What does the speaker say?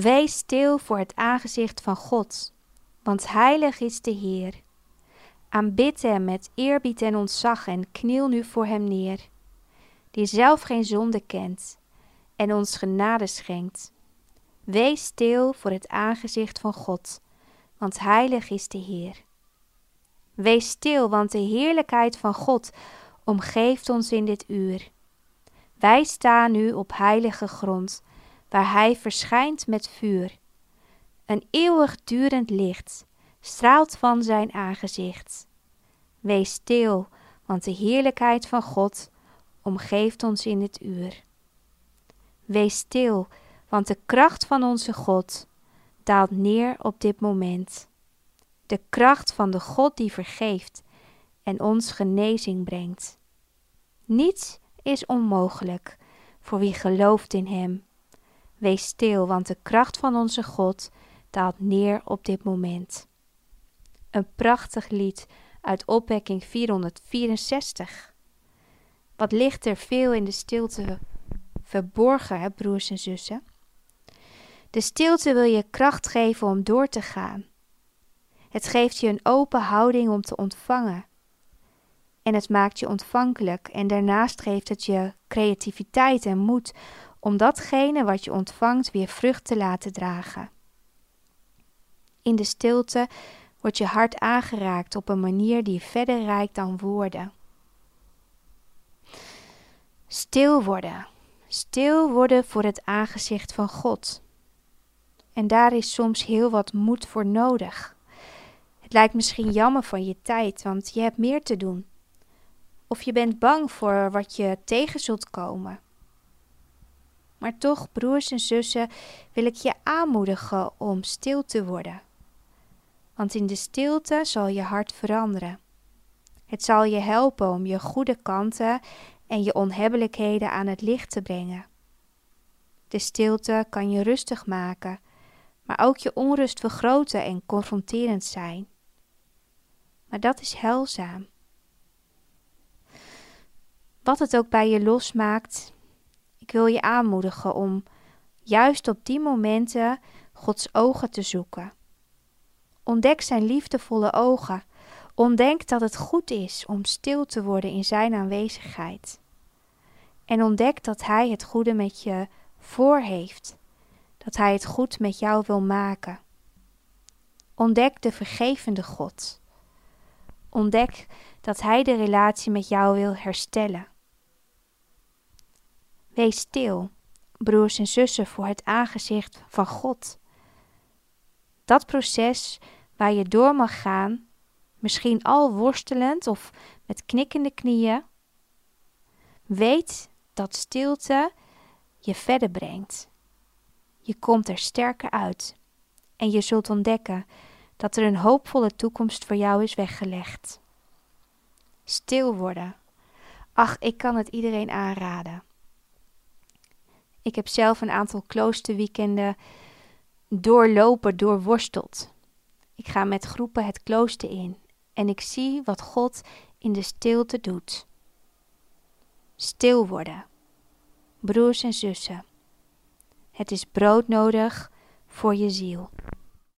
Wees stil voor het aangezicht van God, want heilig is de Heer. Aanbid hem met eerbied en ontzag en kniel nu voor hem neer, die zelf geen zonde kent en ons genade schenkt. Wees stil voor het aangezicht van God, want heilig is de Heer. Wees stil, want de heerlijkheid van God omgeeft ons in dit uur. Wij staan nu op heilige grond, waar Hij verschijnt met vuur. Een eeuwigdurend licht straalt van Zijn aangezicht. Wees stil, want de heerlijkheid van God omgeeft ons in dit uur. Wees stil, want de kracht van onze God daalt neer op dit moment. De kracht van de God die vergeeft en ons genezing brengt. Niets is onmogelijk voor wie gelooft in Hem. Wees stil, want de kracht van onze God daalt neer op dit moment. Een prachtig lied uit opwekking 464. Wat ligt er veel in de stilte verborgen, hè, broers en zussen? De stilte wil je kracht geven om door te gaan. Het geeft je een open houding om te ontvangen. En het maakt je ontvankelijk en daarnaast geeft het je creativiteit en moed om datgene wat je ontvangt weer vrucht te laten dragen. In de stilte wordt je hart aangeraakt op een manier die verder reikt dan woorden. Stil worden. Stil worden voor het aangezicht van God. En daar is soms heel wat moed voor nodig. Het lijkt misschien jammer van je tijd, want je hebt meer te doen. Of je bent bang voor wat je tegen zult komen. Maar toch, broers en zussen, wil ik je aanmoedigen om stil te worden. Want in de stilte zal je hart veranderen. Het zal je helpen om je goede kanten en je onhebbelijkheden aan het licht te brengen. De stilte kan je rustig maken, maar ook je onrust vergroten en confronterend zijn. Maar dat is heilzaam. Wat het ook bij je losmaakt, ik wil je aanmoedigen om juist op die momenten Gods ogen te zoeken. Ontdek zijn liefdevolle ogen. Ontdek dat het goed is om stil te worden in zijn aanwezigheid. En ontdek dat hij het goede met je voor heeft. Dat hij het goed met jou wil maken. Ontdek de vergevende God. Ontdek dat hij de relatie met jou wil herstellen. Wees stil, broers en zussen, voor het aangezicht van God. Dat proces waar je door mag gaan, misschien al worstelend of met knikkende knieën, weet dat stilte je verder brengt. Je komt er sterker uit en je zult ontdekken dat er een hoopvolle toekomst voor jou is weggelegd. Stil worden. Ach, ik kan het iedereen aanraden. Ik heb zelf een aantal kloosterweekenden doorlopen, doorworsteld. Ik ga met groepen het klooster in en ik zie wat God in de stilte doet. Stil worden. Broers en zussen. Het is brood nodig voor je ziel.